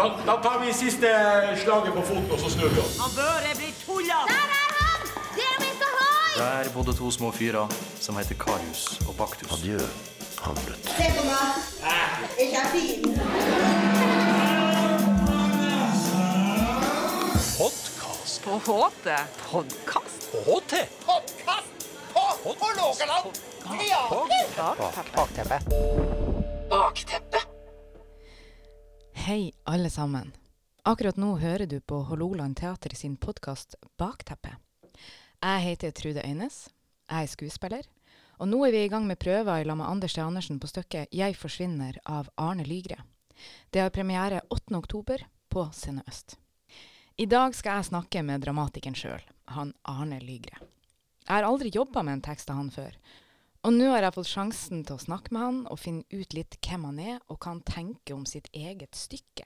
Da, da tar vi siste slaget på foten, og så snur vi oss. Han Børre blir tulla! Der er han! Det er vi Hoi! Der bodde to små fyrer som heter Karius og Baktus. Adjø, Hamlet. Se på meg. Er ikke fin? Podkast. På HT podkast. HT. Bakteppe. Hei, alle sammen. Akkurat nå hører du på Hålogaland Teater sin podkast Bakteppe. Jeg heter Trude Øynes. Jeg er skuespiller. Og nå er vi i gang med prøver i lag med Anders T. Andersen på stykket 'Jeg forsvinner' av Arne Lygre. Det har premiere 8. oktober på Scene Øst. I dag skal jeg snakke med dramatikeren sjøl, han Arne Lygre. Jeg har aldri jobba med en tekst av han før, og nå har jeg fått sjansen til å snakke med han og finne ut litt hvem han er, og hva han tenker om sitt eget stykke.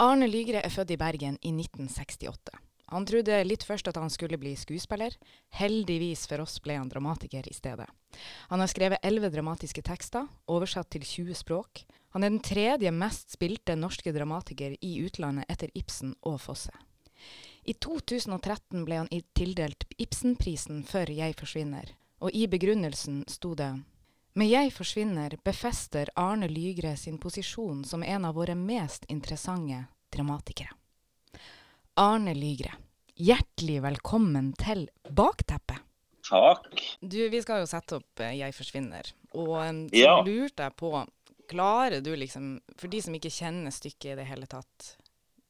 Arne Lygre er født i Bergen i 1968. Han trodde litt først at han skulle bli skuespiller. Heldigvis for oss ble han dramatiker i stedet. Han har skrevet elleve dramatiske tekster, oversatt til 20 språk. Han er den tredje mest spilte norske dramatiker i utlandet etter Ibsen og Fosse. I 2013 ble han tildelt Ibsenprisen for 'Jeg forsvinner', og i begrunnelsen sto det med 'Jeg forsvinner' befester Arne Lygre sin posisjon som en av våre mest interessante dramatikere. Arne Lygre, hjertelig velkommen til Bakteppet. Takk. Du, vi skal jo sette opp eh, 'Jeg forsvinner', og så Ja. lurte jeg på Klarer du liksom, for de som ikke kjenner stykket i det hele tatt,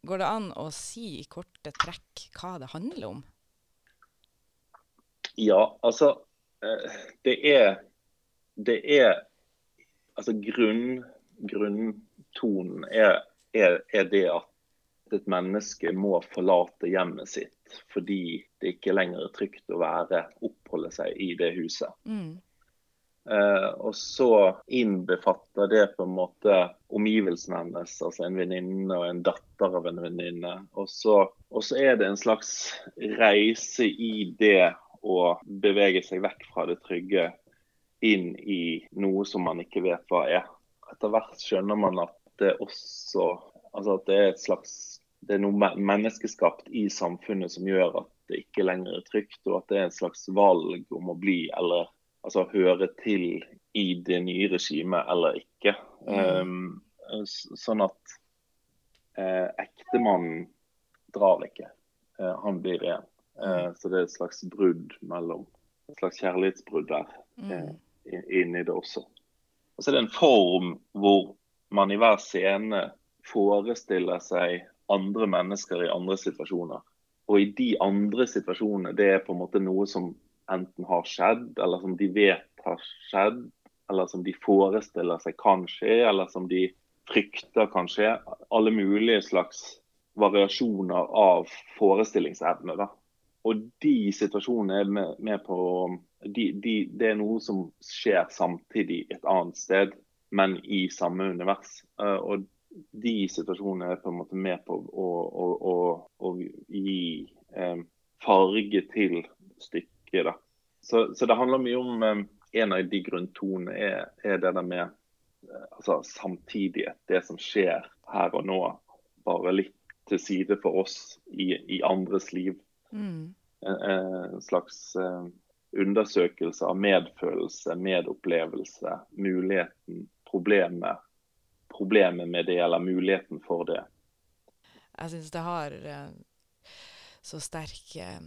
går det an å si i korte trekk hva det handler om? Ja, altså eh, Det er Det er Altså grunn, grunntonen er, er, er det at et menneske må forlate hjemmet sitt fordi det ikke lenger er trygt å være, oppholde seg i det huset. Mm. Uh, og så innbefatter det på en måte omgivelsene hennes, altså en venninne og en datter av en venninne. Og så, og så er det en slags reise i det å bevege seg vekk fra det trygge inn i noe som man ikke vet hva er. Etter hvert skjønner man at det også altså at det er et slags det er noe menneskeskapt i samfunnet som gjør at det ikke lenger er trygt, og at det er et slags valg om å bli eller altså høre til i det nye regimet eller ikke. Um, sånn at eh, ektemannen drar ikke. Eh, han blir igjen. Eh, så det er et slags brudd mellom Et slags kjærlighetsbrudd der mm. inni det også. Og så er det en form hvor man i hver scene forestiller seg andre mennesker i andre situasjoner. Og i de andre situasjonene, det er på en måte noe som enten har skjedd, eller som de vet har skjedd, eller som de forestiller seg kan skje, eller som de frykter kan skje. Alle mulige slags variasjoner av forestillingsevne. da. Og de situasjonene er med, med på de, de, Det er noe som skjer samtidig et annet sted, men i samme univers. Eh, og de situasjonene er på en måte med på å, å, å, å gi eh, farge til stykket. da. Så, så det handler mye om eh, En av de grunntonene er, er det der med eh, altså, samtidighet. Det som skjer her og nå, bare litt til side for oss i, i andres liv. Mm. En, slags eh, undersøkelse av medfølelse, medopplevelse, muligheten, problemet, problemet med det, eller muligheten for det. Jeg syns det har eh, så sterk eh,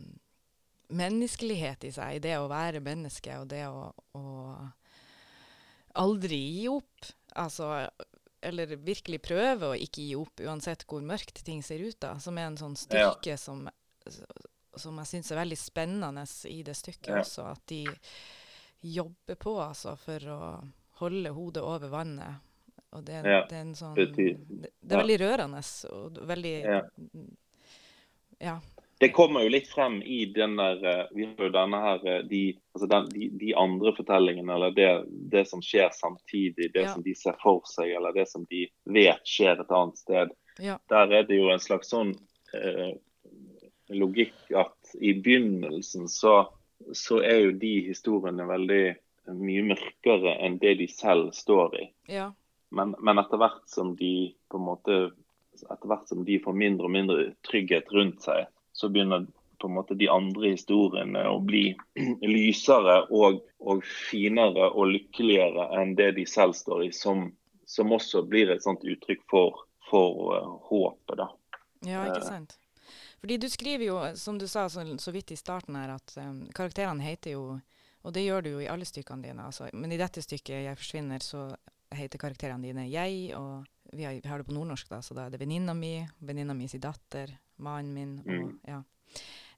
menneskelighet i seg, det å være menneske og det å, å aldri gi opp. Altså, eller virkelig prøve å ikke gi opp, uansett hvor mørkt ting ser ut. da, Som er en sånn styrke som, som jeg syns er veldig spennende i det stykket Ja. også. At de jobber på altså, for å holde hodet over vannet. Og det, Ja, det er en sånn det, det er veldig rørende og veldig Ja. ja. Det kommer jo litt frem i den der eh, Vi har jo denne her eh, de, altså den, de, de andre fortellingene, eller det, det som skjer samtidig, det som de ser for seg, eller det som de vet skjer et annet sted. Der er det jo en slags sånn eh, logikk at i begynnelsen så, så er jo de historiene veldig mye mørkere enn det de selv står i. Ja. Men, men etter hvert som de på en måte etter hvert som de får mindre og mindre trygghet rundt seg, så begynner på en måte de andre historiene å bli lysere og, og finere og lykkeligere enn det de selv står i, som, som også blir et sånt uttrykk for, for uh, håpet. da. Ja, ikke sant. Fordi du skriver jo, som du sa så, så vidt i starten her, at um, karakterene heter jo Og det gjør du jo i alle stykkene dine. Altså. Men i dette stykket, 'Jeg forsvinner', så heter karakterene dine 'jeg', og vi har, vi har det på nordnorsk, da, så da er det venninna mi, venninna mi sin datter, mannen min og Mm. ja.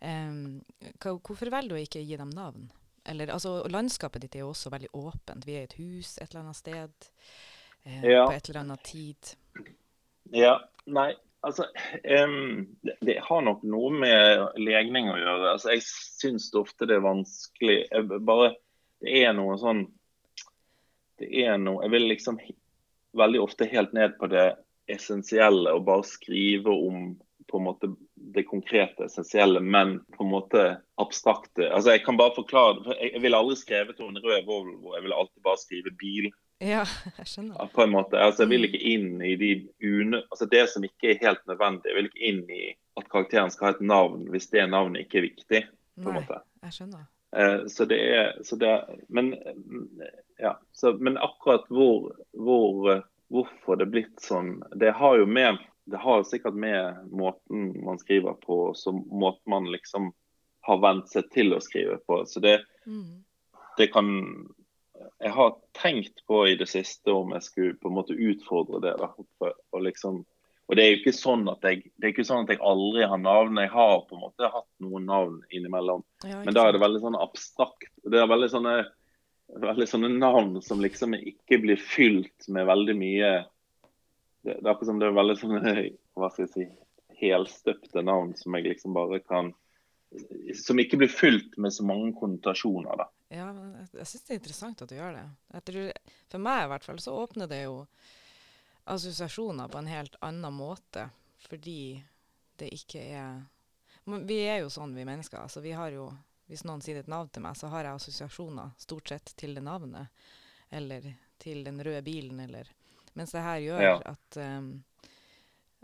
Um, hva, hvorfor velger du å ikke gi dem navn? Eller, altså, landskapet ditt er jo også veldig åpent. Vi er i et hus et eller annet sted. eh, Ja. På et eller annet tid. Ja, nei, altså um, det, har nok noe med legning å gjøre. Altså, jeg syns ofte det er vanskelig. Jeg, bare, det er noe sånn Det er noe Jeg vil liksom veldig ofte helt ned på det essensielle og bare skrive om på en måte det konkrete, essensielle, men på en måte abstrakte. Altså, Jeg kan bare forklare for Jeg, jeg ville aldri skrevet en rød Volvo, jeg ville alltid bare skrive bil. Ja, jeg skjønner. Ja, på en måte. Altså, jeg vil ikke inn i de une, altså det som ikke er helt nødvendig. Jeg vil ikke inn i at karakteren skal ha et navn hvis det navnet ikke er viktig. på en måte. jeg skjønner. Eh, så det er, så det er men, ja, så, men akkurat hvor, hvor, hvorfor det er blitt sånn, det har jo med det har sikkert med måten man skriver på, så måten man liksom har vent seg til å skrive på. Så det, Mm. det kan Jeg har tenkt på i det siste om jeg skulle på en måte utfordre det. da, og liksom og det er jo ikke sånn at jeg det er ikke sånn at jeg aldri har navn. Jeg har på en måte hatt noen navn innimellom. Ja, Men da er det veldig sånn abstrakt. Det er veldig sånne, veldig sånne navn som liksom ikke blir fylt med veldig mye Det, det er akkurat som det er veldig sånne hva skal jeg si, helstøpte navn som jeg liksom bare kan Som ikke blir fylt med så mange konnotasjoner. da. Ja, jeg, jeg syns det er interessant at du gjør det. Tror, for meg i hvert fall så åpner det jo assosiasjoner på en helt annen måte, fordi det ikke er Men Vi er jo sånn, vi mennesker. altså vi har jo, Hvis noen sier et navn til meg, så har jeg assosiasjoner stort sett til det navnet. Eller til den røde bilen, eller Mens det her gjør Ja. at um,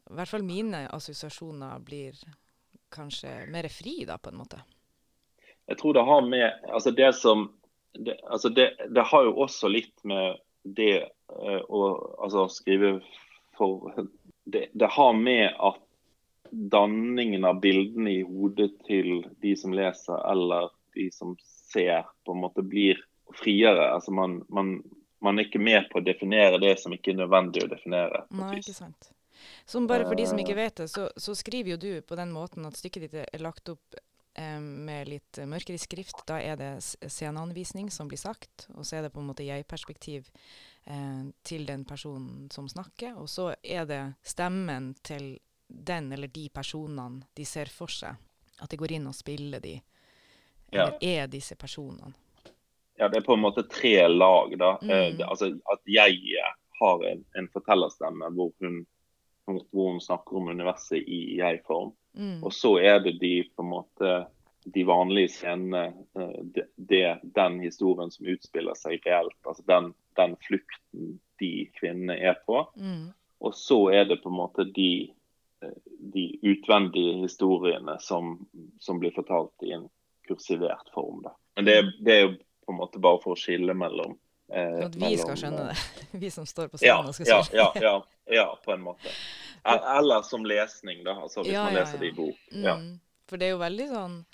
I hvert fall mine assosiasjoner blir kanskje mer fri, da, på en måte. Jeg tror det har med Altså det som det, altså det, det har jo også litt med det eh, å altså skrive for det, det har med at danningen av bildene i hodet til de som leser eller de som ser, på en måte blir friere. Altså man, man, man er ikke med på å definere det som ikke er nødvendig å definere. Nei, ikke sant. Som bare for de som Eh. ikke vet det, så, så skriver jo du på den måten at stykket ditt er lagt opp eh, med litt mørkere skrift. Da er det sceneanvisning som blir sagt, og så er det på en måte jeg-perspektiv eh, til den personen som snakker. Og så er det stemmen til den eller de personene de ser for seg. At de går inn og spiller de. Ja. Eller er disse personene. Ja, det er på en måte tre lag. da. Mm. Eh, det, altså At jeg har en, en fortellerstemme hvor hun, hvor hun snakker om universet i jeg-form. Mm. Og så er det de på en måte de vanlige scenene, eh, det, det, den historien som utspiller seg reelt. Altså den, den flukten de kvinnene er på. Mm. Og så er det på en måte de, eh, de utvendige historiene som, som blir fortalt i en kursivert form. Da. Men det, det er jo på en måte bare for å skille mellom eh, at vi skal skjønne det. Vi som står på Ja, scenen og skal ja, skjønne ja, ja, ja, på en måte. E- Eller som lesning, da. Altså hvis Ja, man leser ja. det i bok. Ja. Mm. For det er jo veldig sånn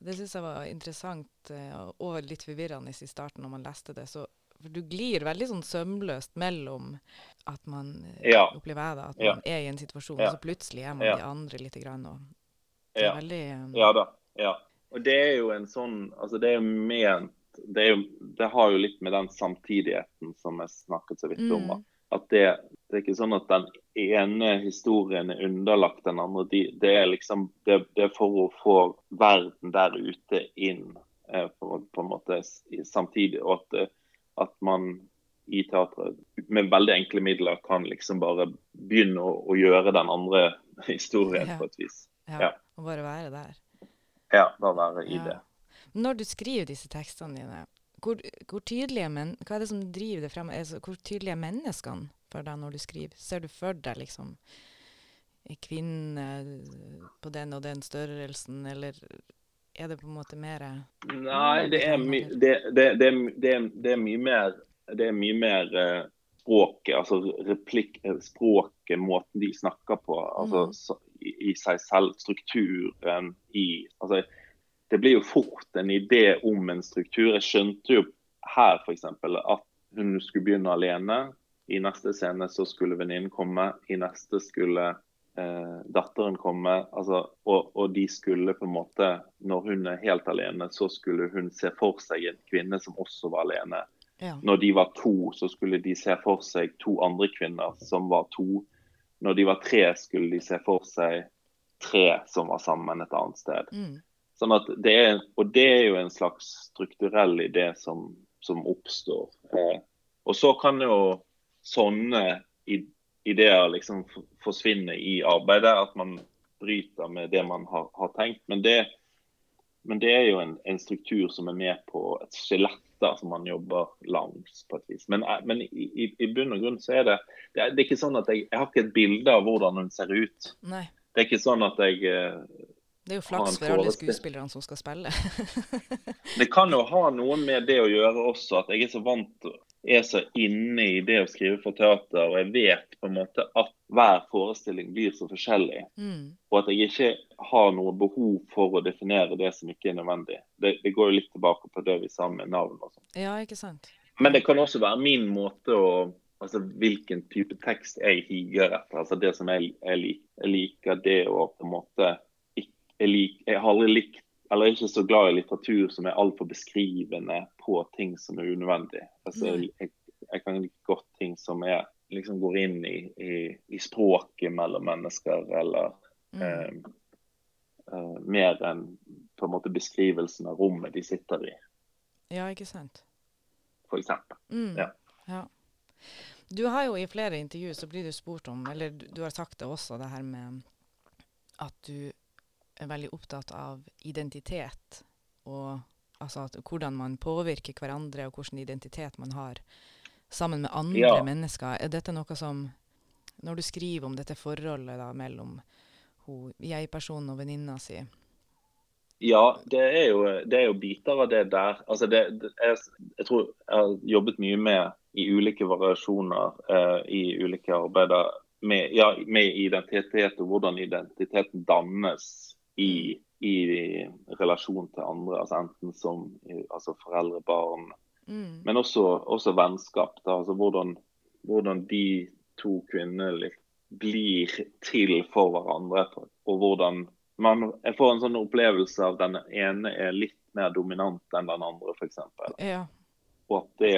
Det syns jeg var interessant eh, og litt forvirrende i starten når man leste det. Så, for du glir veldig sånn sømløst mellom at man eh, Ja. opplever da, at Ja. man er i en situasjon, Ja. og så plutselig er man Ja. de andre lite grann. Og det er Ja. veldig eh, Ja da. Ja. Og det er jo en sånn Altså det er jo ment det, jo, det har jo litt med den samtidigheten som jeg snakket så vidt om. Mm. At det, det er ikke sånn at den ene historien er underlagt den andre. De, det er liksom det, det er for å få verden der ute inn eh, på, på en måte samtidig. Og at, eh, at man i teatret med veldig enkle midler kan liksom bare begynne å, å gjøre den andre historien Ja. på et vis. ja, ja. Og bare være der. Ja, bare være i Ja. det. Når du skriver disse tekstene dine, hvor, hvor tydelige men, hva er det som driver det frem? Altså, hvor tydelige er menneskene for deg når du skriver? Ser du for deg liksom ei kvinne på den og den størrelsen, eller er det på en måte mer Nei, det er, my, det, det, det, er- det, det er mye mer Det er mye mer uh, språket, altså replikk, eh, språket, måten de snakker på, altså Mm. så, i, i seg selv, strukturen i altså, Det blir jo fort en idé om en struktur. Jeg skjønte jo her f.eks. at hun skulle begynne alene. I neste scene så skulle venninnen komme. I neste skulle eh, datteren komme. Altså, og, og de skulle på en måte, når hun er helt alene, så skulle hun se for seg en kvinne som også var alene. Ja. Når de var to, så skulle de se for seg to andre kvinner som var to. Når de var tre, skulle de se for seg tre som var sammen et annet sted. Mm. Sånn at det er, og det er jo en slags strukturell idé som, som oppstår. Eh, og så kan jo sånne ideer liksom forsvinner i arbeidet, at man bryter med det man har, har tenkt. Men det, men det er jo en, en struktur som er med på et skjelett som man jobber langs på et vis. Men, eh, men i, i, bunn og grunn så er det, det er, det er ikke sånn at jeg, jeg har ikke et bilde av hvordan hun ser ut. Nei. Det er ikke sånn at jeg eh, Det er jo flaks for alle skuespillerne som skal spille. Det kan jo ha noe med det å gjøre også, at jeg er så vant er så inne i det å skrive for teater, og jeg vet på en måte at hver forestilling blir så forskjellig. Mm. Og at jeg ikke har noe behov for å definere det som ikke er nødvendig. Det, det går jo litt tilbake på det vi sa med navn og sånn. Ja, ikke sant. Men det kan også være min måte å Altså hvilken type tekst jeg higer etter. Altså det som jeg, jeg, lik, jeg liker det å på en måte jeg, lik, jeg har aldri likt eller er ikke så glad i litteratur som er altfor beskrivende på ting som er unødvendig. Altså, jeg, jeg, kan like godt ting som er, liksom går inn i, i, i språket mellom mennesker, eller Mm. eh, eh, mer enn på en måte beskrivelsen av rommet de sitter i, Ja, ikke sant. f.eks. Mm. Ja. ja. Du har jo i flere intervju så blir du spurt om, eller du, du har sagt det også, det her med at du er veldig opptatt av identitet. Og altså at, hvordan man påvirker hverandre, og hvilken identitet man har sammen med andre Ja. mennesker. Er dette noe som Når du skriver om dette forholdet da, mellom jeg-personen og venninna si Ja, det er, jo, det er jo biter av det der. Altså det, det jeg, jeg tror jeg har jobbet mye med i ulike variasjoner eh, i ulike arbeider med, ja, med identitet og hvordan identiteten dannes i, i relasjon til andre. altså Enten som altså foreldre, barn, mm. men også, også vennskap. Da, altså hvordan, hvordan de to kvinnene blir til for hverandre. Og hvordan man jeg får en sånn opplevelse av den ene er litt mer dominant enn den andre, f.eks. Ja. Og at det,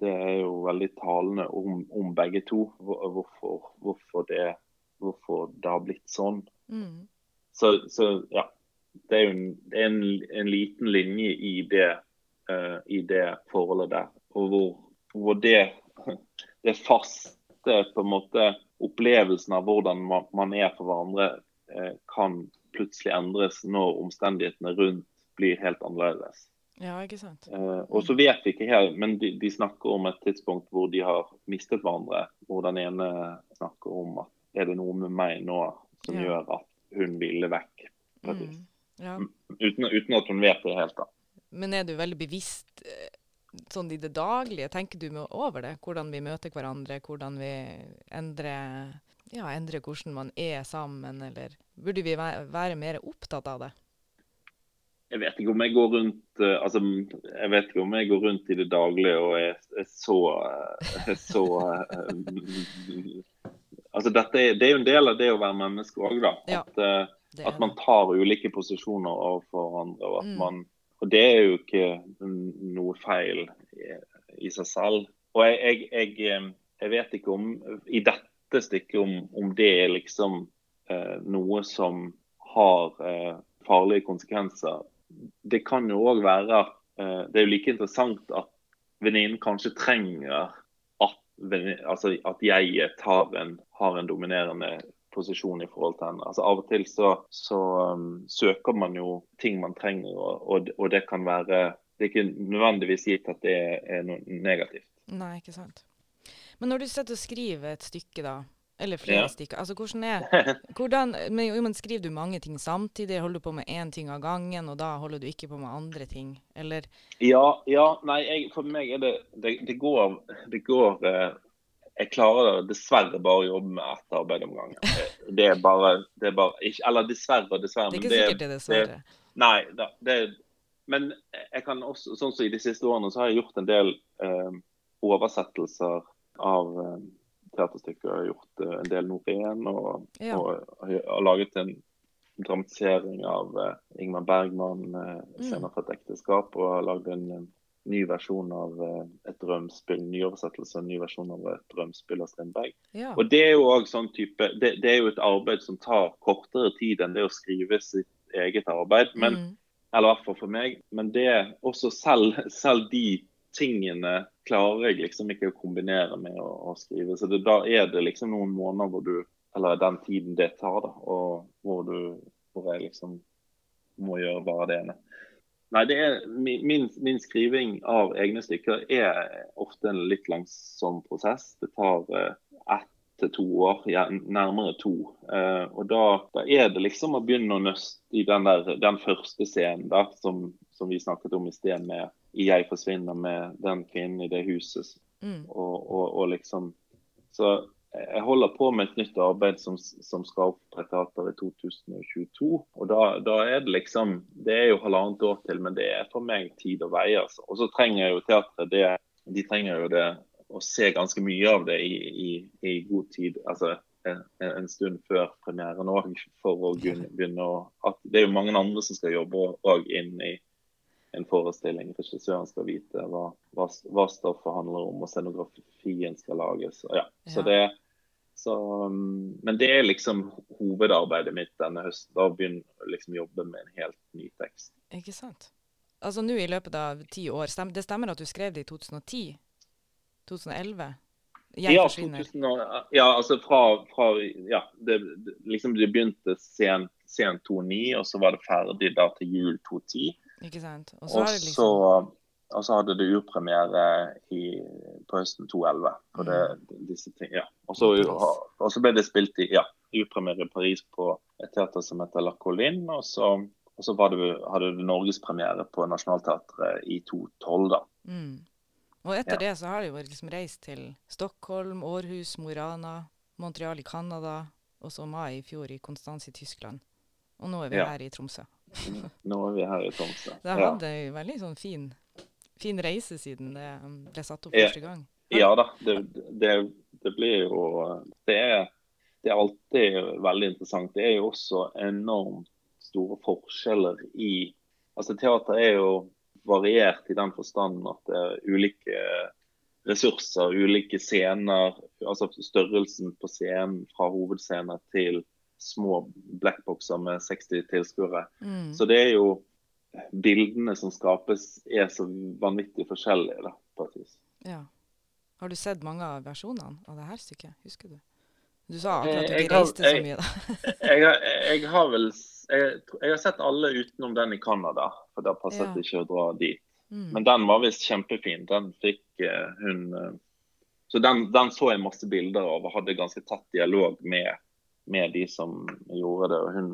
det er jo veldig talende om, om begge to. Hvorfor, hvorfor, det, hvorfor det har blitt sånn. Mm. Så, så ja. Det er jo en, en, en liten linje i det, uh, i det forholdet der. Og hvor, hvor det, det faste på en måte opplevelsen av hvordan man, man er for hverandre, uh, kan plutselig endres når omstendighetene rundt blir helt annerledes. ja, ikke sant. Uh, og så vet vi ikke helt, men de, de snakker om et tidspunkt hvor de har mistet hverandre. Hvor den ene snakker om at er det noe med meg nå som Ja. gjør at hun ville vekk. Mm. Ja. Uten, uten at hun vet det helt. da. Men er du veldig bevisst eh, sånn i det daglige? Tenker du over det? Hvordan vi møter hverandre, hvordan vi endrer ja, endre hvordan man er sammen, eller burde vi være mer opptatt av det? Jeg vet ikke om jeg går rundt eh, altså, jeg vet ikke om jeg går rundt i det daglige og er, er så, eh, er så altså dette er, Det er jo en del av det å være menneske òg, da. Ja. At, uh, at man tar ulike posisjoner overfor hverandre. Og, at Mm. man, og det er jo ikke noe feil i, i seg selv. Og jeg, jeg, jeg, eh, jeg vet ikke om i dette stykket om, om det er liksom uh, noe som har uh, farlige konsekvenser. Det kan jo òg være det er jo like interessant at venninnen kanskje trenger at, altså at jeg tar en, har en dominerende posisjon i forhold til henne. Altså Av og til så, så um, søker man jo ting man trenger, og, og, og det kan være Det er ikke nødvendigvis gitt at det er noe negativt. Nei, ikke sant. Men når du sitter og skriver et stykke, da, Eller flere Ja. stykker. Altså, hvordan er hvordan, men, men Skriver du mange ting samtidig? Holder du på med én ting av gangen, og da holder du ikke på med andre ting? Eller Ja, ja nei, jeg, for meg er det Det, det går, det går eh, Jeg klarer dessverre bare å jobbe med ett arbeid om gangen. Det er bare, det er bare ikke, Eller dessverre og dessverre. Det er men ikke sikkert det, er dessverre. Nei, da, det, men jeg kan også, sånn som i de siste årene, så har jeg gjort en del eh, oversettelser av eh, teaterstykker. Jeg har gjort eh, en del Norén, og, Ja. og, har- og laget en dramatisering av eh, Ingmar Bergman, eh, 'Scener fra et ekteskap', og har lagd en, eh, ny versjon av eh, et drømspill, ny oversettelse, en ny versjon av et drømspill av Strindberg. Ja. Og det er jo også sånn type, det, det er jo et arbeid som tar kortere tid enn det å skrive sitt eget arbeid. Men, Mm. Eller i hvert fall for meg. Men det også selv, selv de tingene klarer jeg liksom ikke å kombinere med å, å skrive. Så det, da er det liksom noen måneder hvor du Eller den tiden det tar, da. Og hvor du Hvor jeg liksom må gjøre bare det ene. Nei, det er, min, min, skriving av egne stykker er ofte en litt langsom prosess. Det tar eh, ett til to år, ja, nærmere to. Eh, og da, da er det liksom å begynne å nøste i den, der, den første scenen da, som, som vi snakket om i sted med 'Jeg forsvinner' med den kvinnen i det huset. Mm. Og, og, og liksom Så jeg holder på med et nytt arbeid som, som skal opp teater i 2022. Og da, da er det liksom Det er jo halvannet år til, men det er for meg tid og vei. Altså. Og så trenger jo teatret det De trenger jo det å se ganske mye av det i, i, i god tid. altså en, en stund før premieren òg, for å begynne, å at Det er jo mange andre som skal jobbe òg inn i en forestilling. Regissøren skal vite hva, hva, hva stoffet handler om, og scenografien skal lages. Og ja, så Ja. det, så, um, men det er liksom hovedarbeidet mitt denne høsten. Da begynner jeg liksom jobbe med en helt ny tekst. Ikke sant. Altså nå i løpet av ti år, stem, det stemmer at du skrev det i 2010? 2011? Ja, 2000, og- ja, altså fra, fra ja, det, det, liksom det begynte sent, sent 2009, og så var det ferdig da til jul 2010. Ikke sant. Og så Og har det så, liksom og så hadde det urpremiere i, på høsten 2011. Og, det, Mm. ja. og, så, og så ble det spilt i ja, urpremiere i Paris på et teater som heter La Colline. Og så, og så var det, hadde det norgespremiere på Nationaltheatret i 2012. da. mm. Og etter Ja. det så har det jo liksom reist til Stockholm, Århus, Mo i Rana, Montreal i Canada, og så mai i fjor i Konstanz i Tyskland. Og nå er vi Ja. her i Tromsø. Nå er vi her i Tromsø. Det hadde Ja. veldig sånn fin, fin reise siden det um, ble satt opp første gang. Ja da, det, det, det blir jo det er, det er alltid veldig interessant. Det er jo også enormt store forskjeller i Altså teater er jo variert i den forstand at det er ulike ressurser, ulike scener. Altså størrelsen på scenen fra hovedscene til små blackboxer med 60 tilskuere. Mm. Så det er jo Bildene som skapes er så vanvittig forskjellige, da, på et vis. Ja. Har du sett mange av versjonene av det her stykket? Husker du? Du sa akkurat at du Jeg ikke reiste så mye, da. jeg, har- jeg har vel jeg, jeg har sett alle utenom den i Canada, for da passet Ja. ikke å dra dit. Mm. Men den var visst kjempefin. Den fikk uh, hun uh, Så den, den så jeg masse bilder av og hadde ganske tett dialog med, med de som gjorde det. og hun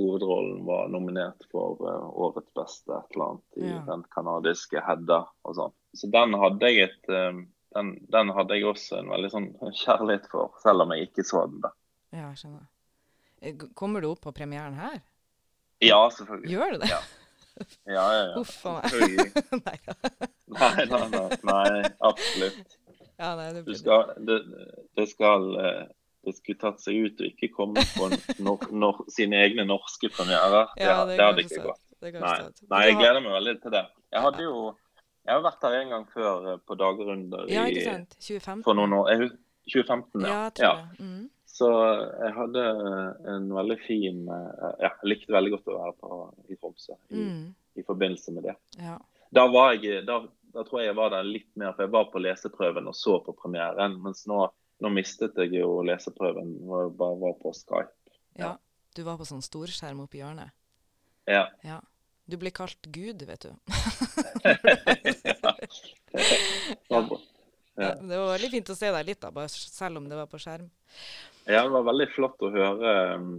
Hovedrollen var nominert for eh, årets beste et eller annet i Ja. den kanadiske Hedda og sånn. Så den hadde jeg et eh, den, den hadde jeg også en veldig sånn kjærlighet for, selv om jeg ikke så den. da. Ja, skjønner. Eh, Kommer du opp på premieren her? Ja, selvfølgelig. Gjør du det? Ja. Ja, ja, ja. Uff a meg. Nei. Nei, nei, nei, absolutt. Ja, nei, det Du skal, det, det skal Det skulle tatt seg ut å ikke komme på nor, nor, sine egne norske premierer. Ja, det, det hadde ikke jeg gått. Nei, jeg nei, jeg gleder meg veldig til det. Jeg hadde jo Jeg har vært her en gang før eh, på dagrunder Ja, ikke sant? 2015? for noen år. 2015, Ja, ja. tror det. Mm. Så jeg hadde en veldig fin eh, Ja, jeg likte veldig godt å være på, i Tromsø i, Mm. i forbindelse med det. Ja. Da var jeg da, da tror jeg jeg var der litt mer, for jeg var på leseprøven og så på premieren. Mens nå, nå mistet jeg jo leseprøven og jeg bare var på Skype. ja. Du var på sånn storskjerm oppe i hjørnet. Ja. Ja. Du ble kalt Gud, vet du. ja. Ja. Det var veldig fint å se deg litt, da, bare selv om det var på skjerm. Ja, det var veldig flott å høre, um,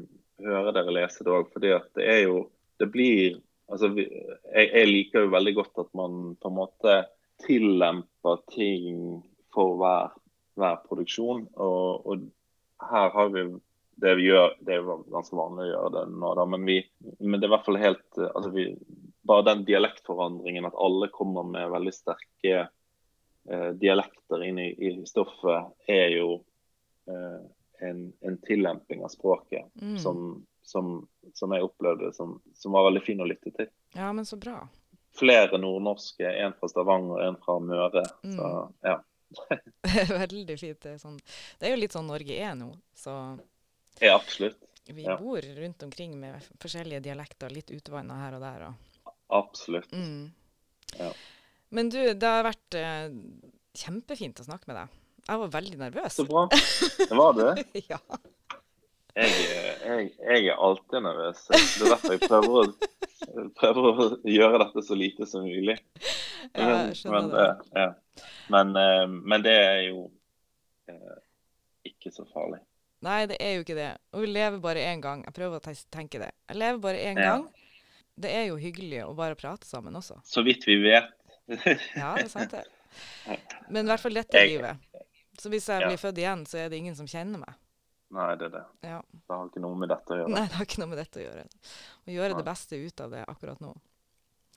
høre dere lese det òg. Fordi at det er jo Det blir Altså, vi, jeg, jeg liker jo veldig godt at man på en måte tillemper ting for hver, hver produksjon. Og, og her har vi det vi gjør, det er jo ganske vanlig å gjøre det nå, da, men, vi, men det er i hvert fall helt altså vi, Bare den dialektforandringen, at alle kommer med veldig sterke eh, dialekter inn i, i stoffet, er jo eh, en, en tillemping av språket Mm. som, som, som jeg opplevde som, som var veldig fin å lytte til. Ja, men så bra. Flere nordnorske, en fra Stavanger en fra Møre. Mm. Så ja. veldig fint. Det er, sånn. det er jo litt sånn Norge er nå, så ja absolutt. vi Ja. bor rundt omkring med forskjellige dialekter, litt utvanna her og der. Og, Absolutt. mm. Ja. Men du, det har vært eh, kjempefint å snakke med deg. Jeg var veldig nervøs. Så bra. Det var du? ja. Jeg, jeg, jeg er alltid nervøs. Det er derfor jeg prøver å, prøver å gjøre dette så lite som mulig. Ja, jeg skjønner men, det. eh, ja. men, eh, men det er jo eh, ikke så farlig. Nei, det er jo ikke det. Og vi lever bare én gang. Jeg prøver å tenke det. Jeg lever bare én Ja. gang. Det er jo hyggelig å bare prate sammen også. Så vidt vi vet. Ja, det er sant det. Men i hvert fall dette Jeg- livet. Så hvis jeg Ja. blir født igjen, så er det ingen som kjenner meg. Nei, det er det. Ja. Det har ikke noe med dette å gjøre. Nei, det har ikke noe med dette å gjøre. Å gjøre Nei. det beste ut av det akkurat nå.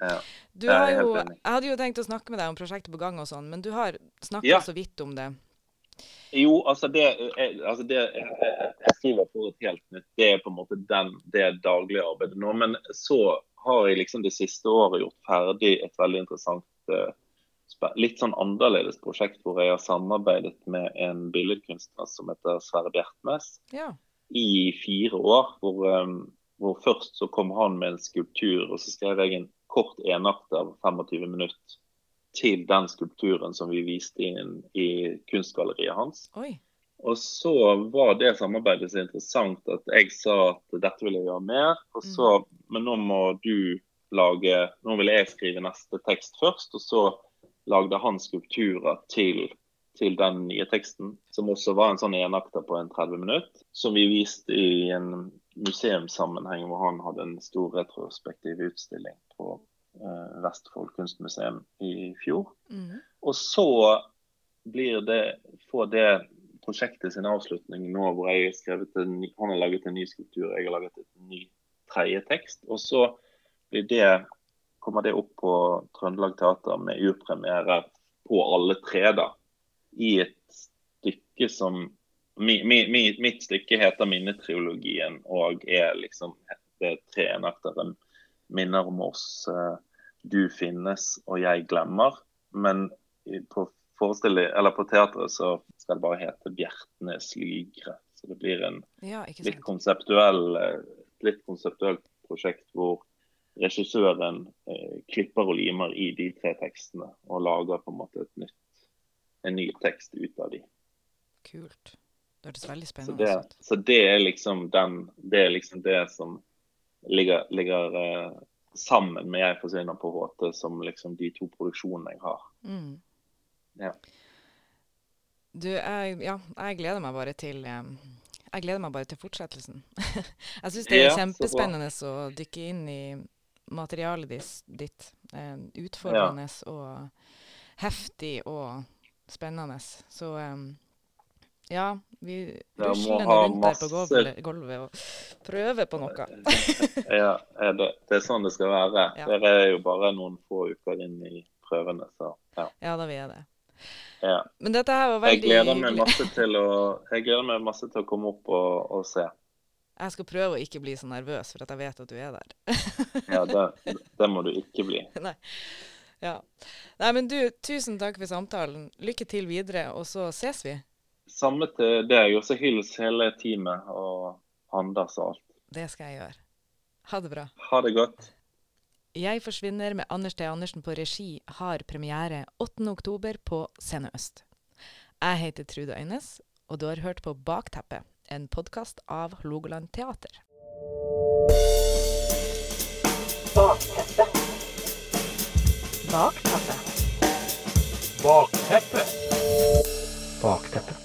Ja. Du Jeg har helt jo, jeg hadde jo tenkt å snakke med deg om prosjektet på gang og sånn, men du har snakka Ja. så vidt om det. Jo, altså det, jeg, altså det jeg, jeg skriver på et helt nytt. Det er på en måte den, det daglige arbeidet nå. Men så har jeg liksom det siste året gjort ferdig et veldig interessant eh, Litt sånn annerledes prosjekt hvor jeg har samarbeidet med en billedkunstner som heter Sverre Bjertnæs Ja. i fire år. Hvor, um, hvor først så kom han med en skulptur, og så skrev jeg en kort enakt av 25 minutter til den skulpturen som vi viste inn i kunstgalleriet hans. Oi. Og så var det samarbeidet så interessant at jeg sa at dette vil jeg gjøre mer. Og så, Men nå må du lage Nå vil jeg skrive neste tekst først, og så lagde han skulpturer til, til den nye teksten. Som også var en sånn enakter på en 30 minutter. Som vi viste i en museumssammenheng hvor han hadde en stor retrospektiv utstilling på eh, Vestfold kunstmuseum i fjor. Mm. Og så blir det, får det prosjektet sin avslutning nå hvor jeg skrevet en, han har laget en ny skulptur, jeg har laget en ny tredje tekst. Og så blir det, kommer det opp på Trøndelag Teater med urpremiere på alle tre, da. I et stykke som mi, mi, mi, Mitt stykke heter 'Minnetriologien' og er liksom det er tre enaktere minner om oss. eh, du finnes og jeg glemmer. Men på, eller på teatret så skal det bare hete Bjertnes lygre. Så det blir en Ja, litt konseptuell, eh, litt konseptuelt prosjekt hvor regissøren eh, klipper og limer i de tre tekstene og lager på en måte et nytt, en ny tekst ut av de. Kult. Det hørtes veldig Så spennende det, ut. så det er liksom den, det er liksom det som ligger, ligger uh, sammen med Jeg forsvinner på HT som liksom de to produksjonene jeg har. Mm. Ja. Du, jeg, ja, jeg gleder meg bare til um, Jeg gleder meg bare til fortsettelsen. jeg syns det er Ja, kjempespennende å dykke inn i materialet ditt. Eh, utfordrende og heftig og spennende. Så eh, ja, vi rusler nå masse... rundt der på gulvet, og prøver på noe. Ja, er det, det er sånn det skal være. Ja. Dere er jo bare noen få uker inn i prøvene, så ja. Ja, da vil jeg det. ja. Men dette her var Jeg gleder å, jeg gleder meg masse til å komme opp og, og se. Jeg skal prøve å ikke bli så nervøs, for at jeg vet at du er der. Ja, det, det må du ikke bli. Nei. Ja. Nei, men du, tusen takk for samtalen. Lykke til videre, og så ses vi. Samme til deg, og så hils hele teamet og Anders og alt. Det skal jeg gjøre. Ha det bra. Ha det godt. Jeg forsvinner med Anders T. Andersen på regi har premiere 8.10 på Scene Øst. Jeg heter Trude Øynes, og du har hørt på Bakteppet, en podkast av Hålogaland Teater. Bakteppet. Bakteppet. Bakteppet. Bakteppet.